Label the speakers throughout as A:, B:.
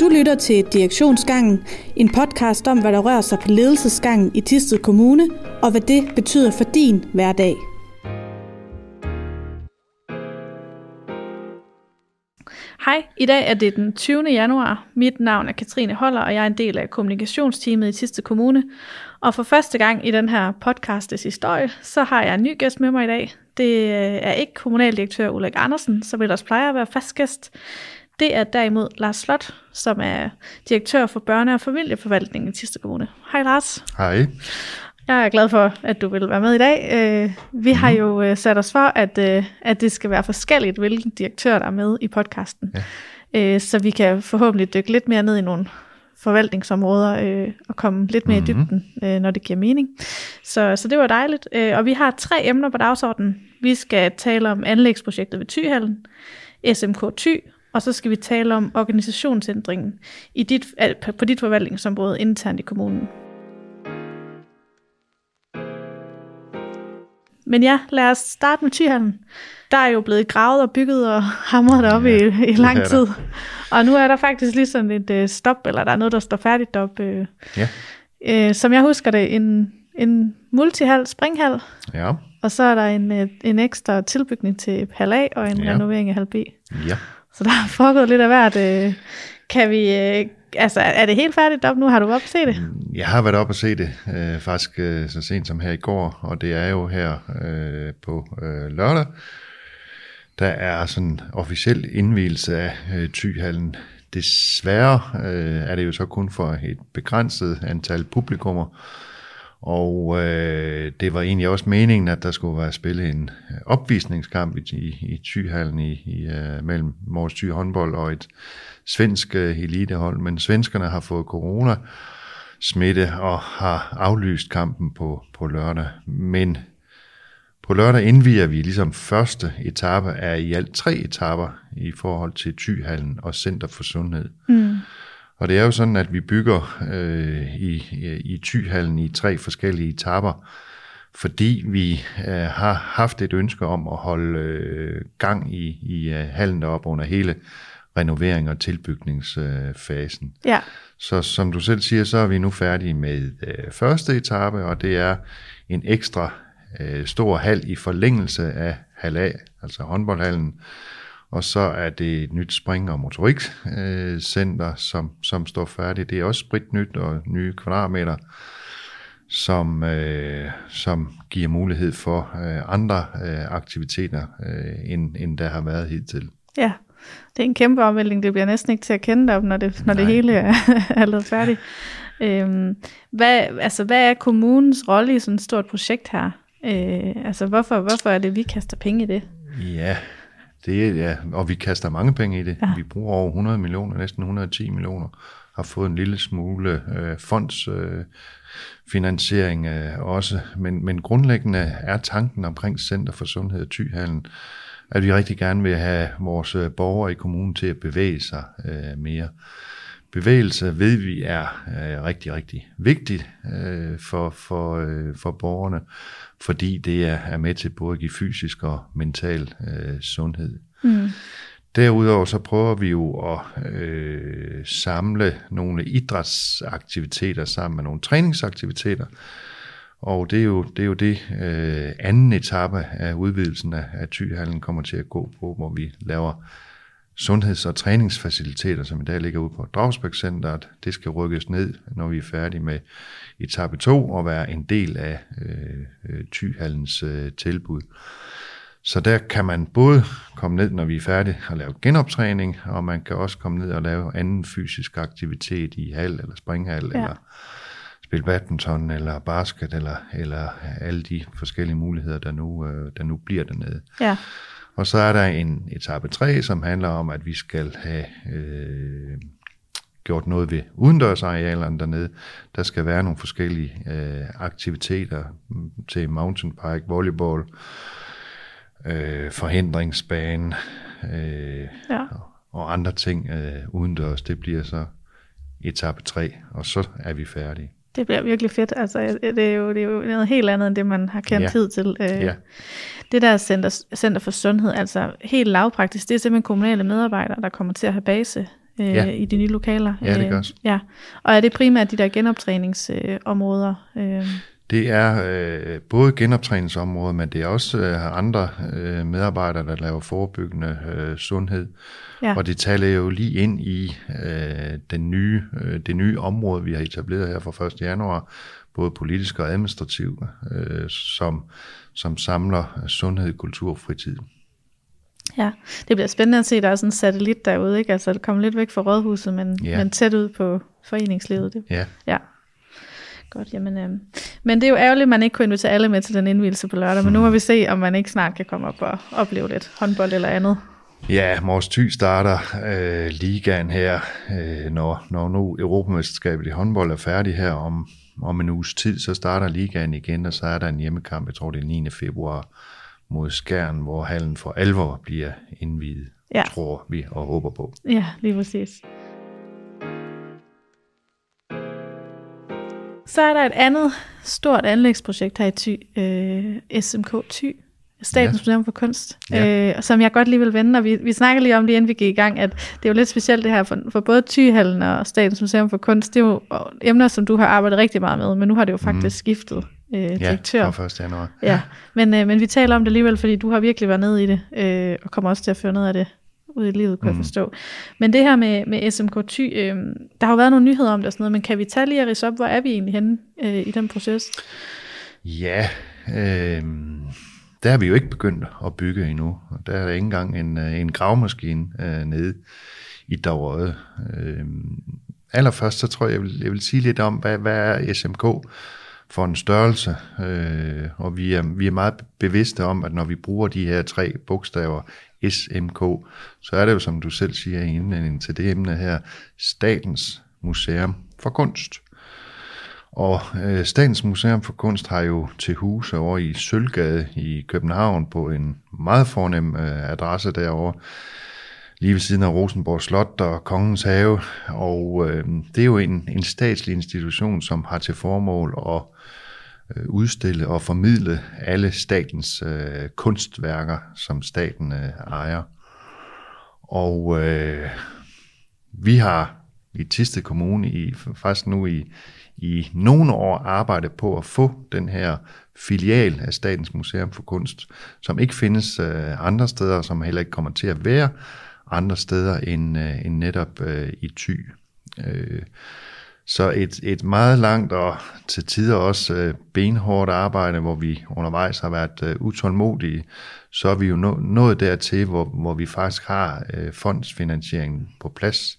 A: Du lytter til Direktionsgangen, en podcast om, hvad der rører sig på ledelsesgangen i Tisted Kommune, og hvad det betyder for din hverdag.
B: Hej, i dag er det den 20. januar. Mit navn er Katrine Holler, og jeg er en del af kommunikationsteamet i Tisted Kommune. Og for første gang i den her podcastes historie, så har jeg en ny gæst med mig i dag. Det øh, er ikke kommunaldirektør Ulrik Andersen, som ellers plejer at være fast gæst. Det er derimod Lars Slot, som er direktør for børne- og familieforvaltningen i Tisted Kommune. Hej Lars.
C: Hej.
B: Jeg er glad for, at du vil være med i dag. Øh, vi har
C: Mhm.
B: jo øh, sat os for, at, øh, at det skal være forskelligt, hvilken direktør der er med i podcasten. Ja. Så vi kan forhåbentlig dykke lidt mere ned i nogle forvaltningsområder og komme lidt mere mm-hmm. i dybden, når det giver mening. Så, så det var dejligt. Og vi har tre emner på dagsordenen. Vi skal tale om anlægsprojektet ved Tyhallen, SMK Ty, og så skal vi tale om organisationsændringen i dit, på dit forvaltningsområde internt i kommunen. Men ja, lad os starte med Tyhallen. Der er jo blevet gravet og bygget og hamret deroppe ja, i, i lang tid. Og nu er der faktisk lige sådan et uh, stop, eller der er noget, der står færdigt deroppe. Uh,
C: ja.
B: uh, som jeg husker det, en, en multihal, springhal.
C: Ja.
B: Og så er der en, en ekstra tilbygning til hal A og en ja. renovering af hal B.
C: Ja.
B: Så der er foregået lidt af hvert. Øh. Kan vi, øh, altså er det helt færdigt op nu? Har du været op og se det?
C: Mm, jeg har været op og se det, øh, faktisk øh, så sent som her i går, og det er jo her øh, på øh, lørdag. Der er sådan officiel indvielse af øh, Tyhallen. Desværre øh, er det jo så kun for et begrænset antal publikummer, og øh, det var egentlig også meningen, at der skulle være spillet en øh, opvisningskamp i, i, i Thyhallen i, i, uh, mellem Mors Thy håndbold og et svensk uh, elitehold, men svenskerne har fået corona smitte og har aflyst kampen på, på lørdag. Men på lørdag indviger vi ligesom første etape af i alt tre etapper i forhold til Thyhallen og Center for Sundhed. Mm. Og det er jo sådan, at vi bygger øh, i, i Tyhallen i tre forskellige etapper, fordi vi øh, har haft et ønske om at holde øh, gang i, i øh, hallen deroppe under hele renovering- og tilbygningsfasen.
B: Ja.
C: Så som du selv siger, så er vi nu færdige med øh, første etape, og det er en ekstra øh, stor hal i forlængelse af hal A, altså håndboldhallen, og så er det et nyt spring- og motorikcenter, som, som står færdigt. Det er også sprit nyt og nye kvadratmeter, som, øh, som giver mulighed for øh, andre øh, aktiviteter, øh, end, end der har været hidtil.
B: Ja, det er en kæmpe omvæltning. Det bliver næsten ikke til at kende op, når det, når det hele er, er lavet færdigt. Øhm, hvad, altså, hvad er kommunens rolle i sådan et stort projekt her? Øh, altså, hvorfor, hvorfor er det, vi kaster penge i det?
C: Ja, det er, ja, og vi kaster mange penge i det. Ja. Vi bruger over 100 millioner, næsten 110 millioner, har fået en lille smule øh, fondsfinansiering øh, øh, også, men, men grundlæggende er tanken omkring Center for Sundhed og Tyhallen, at vi rigtig gerne vil have vores borgere i kommunen til at bevæge sig øh, mere. Bevægelse ved vi er øh, rigtig, rigtig vigtigt øh, for, for, øh, for borgerne, fordi det er, er med til både at give fysisk og mental øh, sundhed. Mm. Derudover så prøver vi jo at øh, samle nogle idrætsaktiviteter sammen med nogle træningsaktiviteter, og det er jo det, er jo det øh, anden etape af udvidelsen af, af Tyhallen kommer til at gå på, hvor vi laver sundheds- og træningsfaciliteter, som i dag ligger ude på Dragsbæk Centeret. Det skal rykkes ned, når vi er færdige med etape 2 og være en del af øh, Tyhallens øh, tilbud. Så der kan man både komme ned, når vi er færdige og lave genoptræning, og man kan også komme ned og lave anden fysisk aktivitet i hal eller springhal, ja. eller spille badminton, eller basket, eller, eller alle de forskellige muligheder, der nu, øh, der nu bliver dernede.
B: Ja.
C: Og så er der en etape 3, som handler om, at vi skal have øh, gjort noget ved udendørsarealerne dernede. Der skal være nogle forskellige øh, aktiviteter til mountainbike, volleyball, øh, forhindringsbane øh,
B: ja.
C: og, og andre ting øh, udendørs. Det bliver så etape 3, og så er vi færdige.
B: Det bliver virkelig fedt. Altså, det, er jo, det er jo noget helt andet, end det man har kendt
C: Ja.
B: tid til. Øh,
C: Ja.
B: Det der center, center for sundhed, altså helt lavpraktisk, det er simpelthen kommunale medarbejdere, der kommer til at have base øh,
C: Ja.
B: i de nye lokaler.
C: Ja, det
B: Øh,
C: gørs.
B: Ja. Og er det primært de der genoptræningsområder? Øh,
C: Det er øh, både genoptræningsområder, men det er også øh, andre øh, medarbejdere, der laver forebyggende øh, sundhed.
B: Ja.
C: Og det taler jo lige ind i øh, den nye, øh, det nye område, vi har etableret her fra 1. januar, både politisk og administrativt, øh, som, som samler sundhed, kultur og fritid.
B: Ja, det bliver spændende at se, der er sådan en satellit derude, ikke? Altså, det kommer lidt væk fra rådhuset, men,
C: Ja.
B: men tæt ud på foreningslivet. Det.
C: Ja,
B: Ja. Godt, jamen, øhm. Men det er jo ærgerligt, at man ikke kunne invitere alle med til den indvielse på lørdag, men nu må vi se, om man ikke snart kan komme op og opleve lidt håndbold eller andet.
C: Ja Mors Thy starter øh, ligaen her, øh, når, når nu Europamesterskabet i håndbold er færdig her om, om en uges tid, så starter ligaen igen, og så er der en hjemmekamp, jeg tror det er 9. februar, mod Skjern, hvor hallen for alvor bliver indvidet,
B: Ja.
C: tror vi og håber på.
B: Ja, lige præcis. Så er der et andet stort anlægsprojekt her i Thy, øh, SMK Thy, Statens
C: Ja.
B: Museum for Kunst,
C: Ja.
B: øh, som jeg godt lige vil vende, og vi, vi snakker lige om lige inden vi gik i gang, at det er jo lidt specielt det her for, for både Thyhallen og Statens Museum for Kunst, det er jo emner, som du har arbejdet rigtig meget med, men nu har det jo faktisk mm. skiftet øh,
C: Ja,
B: direktør.
C: fra 1. januar.
B: Ja, men, øh, men vi taler om det alligevel, fordi du har virkelig været nede i det, øh, og kommer også til at føre noget af det ud i livet, kunne mm. jeg forstå. Men det her med, med SMK Thy, øh, der har jo været nogle nyheder om det og sådan noget, men kan vi tage lige og ridse op, hvor er vi egentlig henne øh, i den proces?
C: Ja, øh, der har vi jo ikke begyndt at bygge endnu. Og Der er der ikke engang en, øh, en gravmaskine øh, nede i Davrøde. Øh, allerførst så tror jeg, jeg vil, jeg vil sige lidt om, hvad, hvad er SMK for en størrelse. Øh, og vi er, vi er meget bevidste om, at når vi bruger de her tre bogstaver, SMK, så er det jo, som du selv siger i indledningen til det emne her, Statens Museum for Kunst. Og øh, Statens Museum for Kunst har jo til huse over i Sølvgade i København på en meget fornem øh, adresse derovre, lige ved siden af Rosenborg Slot og Kongens Have. Og øh, det er jo en, en statslig institution, som har til formål at øh, udstille og formidle alle statens øh, kunstværker, som staten øh, ejer. Og øh, vi har i Tiste Kommune i faktisk nu i, i nogle år arbejdet på at få den her filial af Statens Museum for Kunst, som ikke findes øh, andre steder, som heller ikke kommer til at være andre steder end, øh, end netop øh, i Thy. Øh, så et, et meget langt og til tider også øh, benhårdt arbejde, hvor vi undervejs har været øh, utålmodige, så er vi jo nå, nået dertil, hvor, hvor vi faktisk har øh, fondsfinansieringen på plads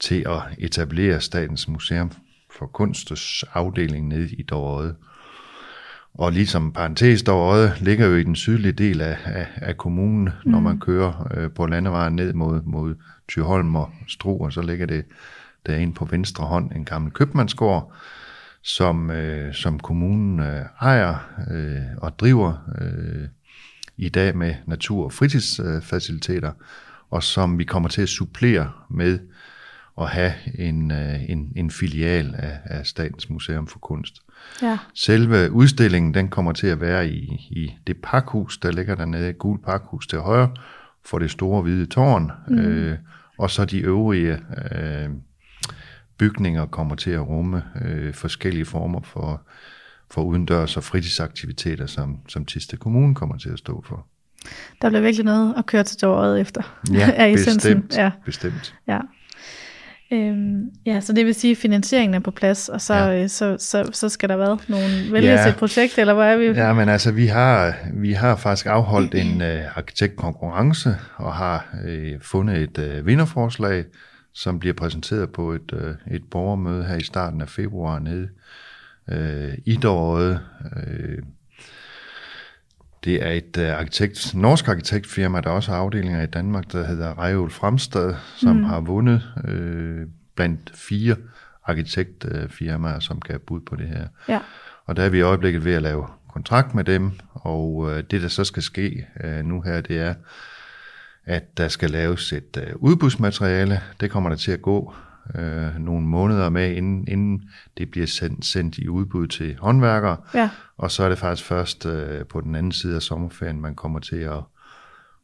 C: til at etablere Statens Museum for Kunstens afdeling nede i Dorøde. Og ligesom parentes, Dorøde ligger jo i den sydlige del af, af, af kommunen, mm. når man kører øh, på landevejen ned mod, mod Thyholm og Struer, så ligger det derinde på venstre hånd en gammel købmandsgård, som, øh, som kommunen øh, ejer øh, og driver øh, i dag med natur- og fritidsfaciliteter, og som vi kommer til at supplere med at have en, øh, en, en filial af, af Statens Museum for Kunst.
B: Ja,
C: Selve udstillingen den kommer til at være i, i det pakhus, der ligger dernede, et gult pakhus til højre, for det store hvide tårn, mm. øh, og så de øvrige øh, bygninger kommer til at rumme øh, forskellige former for, for udendørs og fritidsaktiviteter, som, som Tiste Kommune kommer til at stå for.
B: der bliver virkelig noget at køre til året efter.
C: Ja, bestemt.
B: Ja,
C: bestemt.
B: ja. Øhm, ja, så det vil sige, at finansieringen er på plads, og så,
C: Ja.
B: øh, så, så, så skal der være nogen vælges
C: ja.
B: et projekt, eller hvor er vi?
C: Ja, men altså, vi har, vi har faktisk afholdt en øh, arkitektkonkurrence og har øh, fundet et øh, vinderforslag, som bliver præsenteret på et, øh, et borgermøde her i starten af februar nede øh, i Dorøde. Øh, det er et øh, arkitekt, norsk arkitektfirma, der også har afdelinger i Danmark, der hedder Rejoul Fremstad, som mm. har vundet øh, blandt fire arkitektfirmaer, som gav bud på det her.
B: Ja.
C: Og der er vi i øjeblikket ved at lave kontrakt med dem, og øh, det der så skal ske øh, nu her, det er, at der skal laves et øh, udbudsmateriale. Det kommer der til at gå øh, nogle måneder med, inden, inden det bliver sendt, sendt i udbud til håndværkere.
B: Ja.
C: Og så er det faktisk først øh, på den anden side af sommerferien, man kommer til at,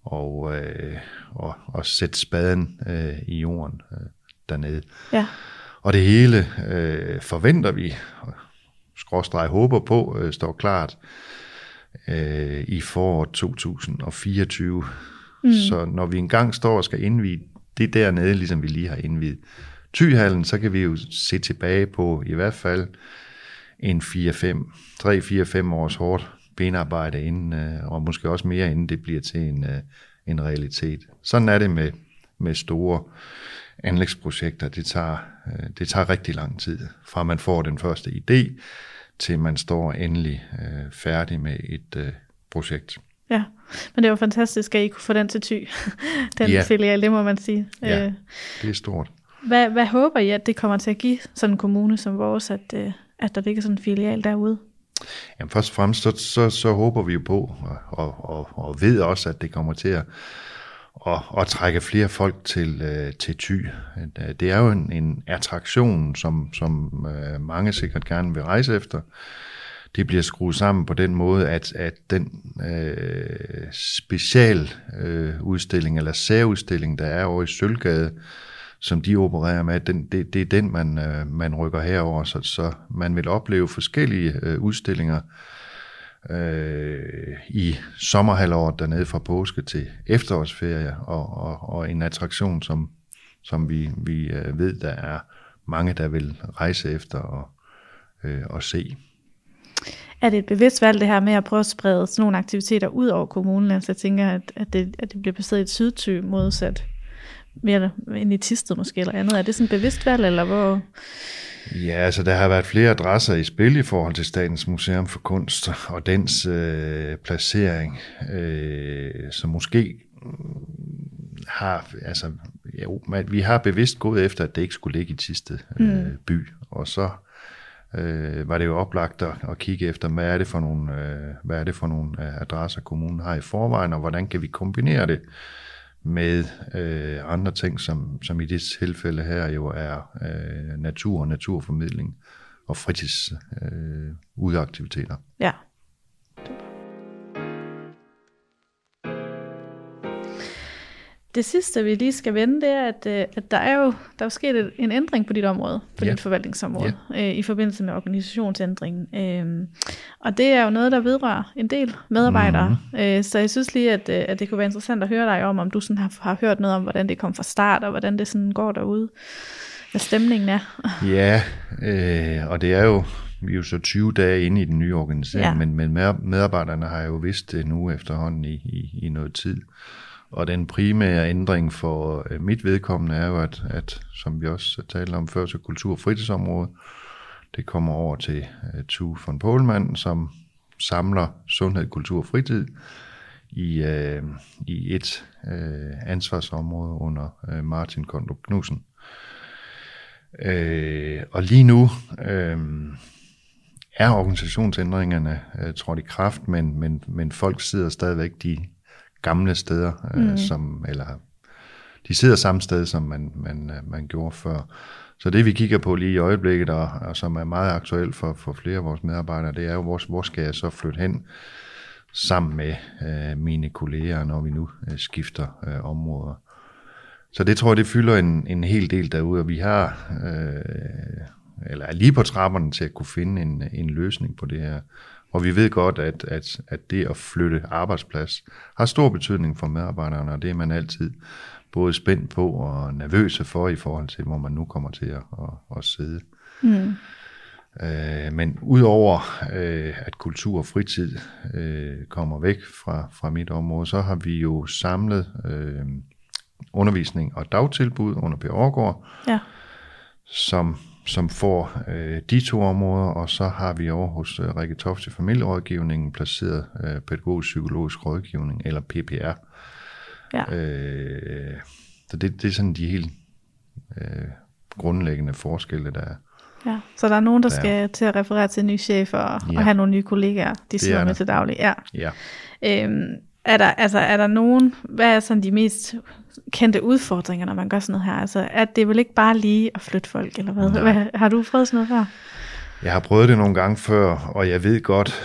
C: og, øh, og, og sætte spaden øh, i jorden øh, dernede.
B: Ja.
C: Og det hele øh, forventer vi, skråstreg håber på, øh, står klart øh, i foråret 2024. Mm. Så når vi engang står og skal indvide det dernede, ligesom vi lige har indvidet Tyhallen, så kan vi jo se tilbage på i hvert fald en 4-5, 3-4-5 års hårdt benarbejde inden, øh, og måske også mere inden det bliver til en, øh, en realitet. Sådan er det med, med store anlægsprojekter. Det tager, øh, det tager rigtig lang tid, fra man får den første idé, til man står endelig øh, færdig med et øh, projekt.
B: Ja, men det var fantastisk, at I kunne få den til ty, den
C: Ja.
B: filial, det må man sige.
C: Ja. Det er stort
B: hvad, hvad håber I, at det kommer til at give sådan en kommune som vores, at, øh, at der ligger sådan en filial derude?
C: Jamen først og fremmest, så, så, så håber vi jo på, og, og, og, ved også, at det kommer til at, at, at trække flere folk til, øh, til Thy. Det er jo en, en attraktion, som, som øh, mange sikkert gerne vil rejse efter. Det bliver skruet sammen på den måde, at, at den øh, special øh, udstilling, eller særudstilling, der er over i Sølvgade, som de opererer med, den, det, det er den, man, øh, man rykker herover, så, så man vil opleve forskellige øh, udstillinger øh, i sommerhalvåret dernede fra påske til efterårsferie, og, og, og en attraktion, som, som vi, vi øh, ved, der er mange, der vil rejse efter og, øh, og se.
B: Er det et bevidst valg det her med at prøve at sprede sådan nogle aktiviteter ud over kommunen? Altså jeg tænker, at, at, det, at det bliver placeret i et sydty modsat mere end i Tisted måske eller andet. Er det sådan bevidst valg, eller hvor?
C: Ja, altså der har været flere adresser i spil i forhold til Statens Museum for Kunst og dens øh, placering, øh, som måske mm, har, altså, jo, men vi har bevidst gået efter, at det ikke skulle ligge i Tisted øh,
B: Mm.
C: by, og så øh, var det jo oplagt at, at kigge efter, hvad er det for nogle, øh, hvad er det for nogle øh, adresser, kommunen har i forvejen, og hvordan kan vi kombinere det med øh, andre ting, som, som i det tilfælde her jo er øh, natur og naturformidling og fritids øh.
B: Ja. Det sidste, vi lige skal vende, det er, at, øh, at der er jo der er jo sket et- en ændring på dit område, på
C: Ja.
B: dit forvaltningsområde, øh, i forbindelse med organisationsændringen. Øh, og det er jo noget, der vedrører en del medarbejdere. Mm-hmm. Øh, så jeg synes lige, at, øh, at det kunne være interessant at høre dig om, om du sådan har, har hørt noget om, hvordan det kom fra start, og hvordan det sådan går derude, hvad stemningen er.
C: Ja, øh, og det er jo, vi er jo så 20 dage inde i den nye organisering,
B: Ja.
C: ja. men, men med- medarbejderne har jo vidst det nu efterhånden i, i, i noget tid. Og den primære ændring for øh, mit vedkommende er jo, at, at som vi også talte om før, til kultur- og fritidsområdet, det kommer over til øh, uh, Tue von Pohlmann, som samler sundhed, kultur og fritid i, uh, i et uh, ansvarsområde under uh, Martin Kondrup Knudsen. Øh, og lige nu øh, er organisationsændringerne øh, trådt i kraft, men, men, men folk sidder stadigvæk de gamle steder, øh, mm. som, eller de sidder samme sted, som man, man, øh, man gjorde før. Så det vi kigger på lige i øjeblikket, og, og som er meget aktuelt for, for flere af vores medarbejdere, det er jo, hvor, hvor skal jeg så flytte hen sammen med øh, mine kolleger, når vi nu øh, skifter øh, områder. Så det tror jeg, det fylder en, en hel del derude, og vi har, øh, eller er lige på trapperne til at kunne finde en, en løsning på det her. Og vi ved godt, at, at, at det at flytte arbejdsplads har stor betydning for medarbejderne, og det er man altid både spændt på og nervøse for i forhold til, hvor man nu kommer til at, at, at sidde.
B: Mm.
C: Øh, men udover øh, at kultur og fritid øh, kommer væk fra, fra mit område, så har vi jo samlet øh, undervisning og dagtilbud under Aargaard,
B: Ja.
C: som, som får øh, de to områder, og så har vi over hos øh, Rikke Tofte Familierådgivningen placeret øh, pædagogisk psykologisk rådgivning, eller PPR.
B: Ja.
C: Øh, så det, det er sådan de helt øh, grundlæggende forskelle, der er.
B: Ja, så der er nogen, der
C: Der er-
B: skal til at referere til en ny chef og, ja. Og have nogle nye kollegaer, de sidder
C: er
B: med til daglig. Ja.
C: Ja.
B: Øhm, er, der, altså, er der nogen, hvad er sådan de mest kendte udfordringer, når man gør sådan noget her? Altså, er det vel ikke bare lige at flytte folk, eller hvad?
C: Nej.
B: hvad har du prøvet sådan noget før?
C: Jeg har prøvet det nogle gange før, og jeg ved godt,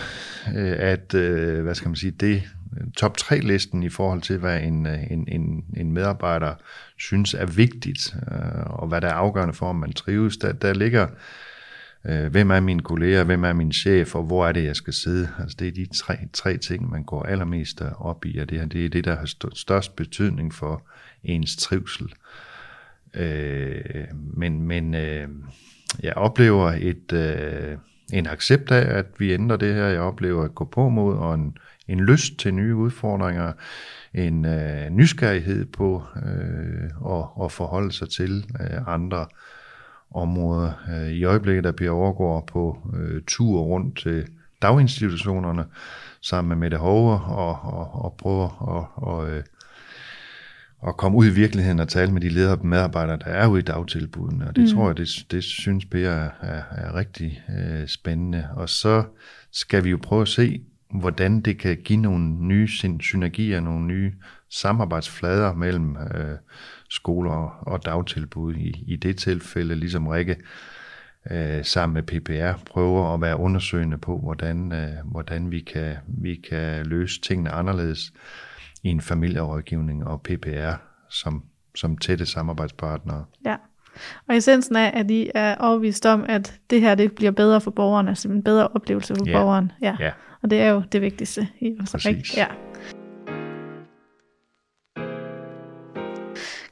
C: øh, at øh, hvad skal man sige, det top 3-listen i forhold til, hvad en, en, en, en medarbejder synes er vigtigt, øh, og hvad der er afgørende for, om man trives. Der, der ligger, øh, hvem er mine kolleger, hvem er min chef, og hvor er det, jeg skal sidde. Altså, det er de tre, tre ting, man går allermest op i, og det, her, det er det, der har størst betydning for ens trivsel. Øh, men men øh, jeg oplever et, øh, en accept af, at vi ændrer det her. Jeg oplever at gå på mod og en, en lyst til nye udfordringer, en øh, nysgerrighed på øh, at, at forholde sig til øh, andre områder. Øh, I øjeblikket, der bliver overgår på øh, tur rundt til daginstitutionerne sammen med Mette Hover og, og, og prøver at og, øh, at komme ud i virkeligheden og tale med de ledere og medarbejdere, der er ude i dagtilbudene. Og det mm. tror jeg, det, det synes Per er, er, er rigtig øh, spændende. Og så skal vi jo prøve at se, hvordan det kan give nogle nye synergier, nogle nye samarbejdsflader mellem øh, skoler og dagtilbud. I, I det tilfælde, ligesom Rikke øh, sammen med PPR, prøver at være undersøgende på, hvordan, øh, hvordan vi, kan, vi kan løse tingene anderledes i en familierådgivning og PPR som, som tætte samarbejdspartnere.
B: Ja, og essensen er, at I er overvist om, at det her det bliver bedre for borgeren, altså en bedre oplevelse for ja. borgeren. Ja. ja. Og det er jo det vigtigste i os. Præcis. Ja.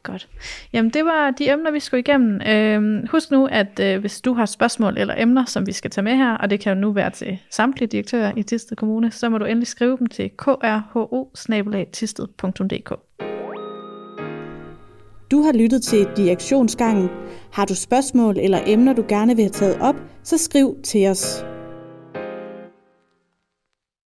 B: Godt. Jamen det var de emner, vi skulle igennem. Øhm, husk nu, at øh, hvis du har spørgsmål eller emner, som vi skal tage med her, og det kan jo nu være til samtlige direktører i Tisted Kommune, så må du endelig skrive dem til krho
A: Du har lyttet til Direktionsgangen. Har du spørgsmål eller emner, du gerne vil have taget op, så skriv til os.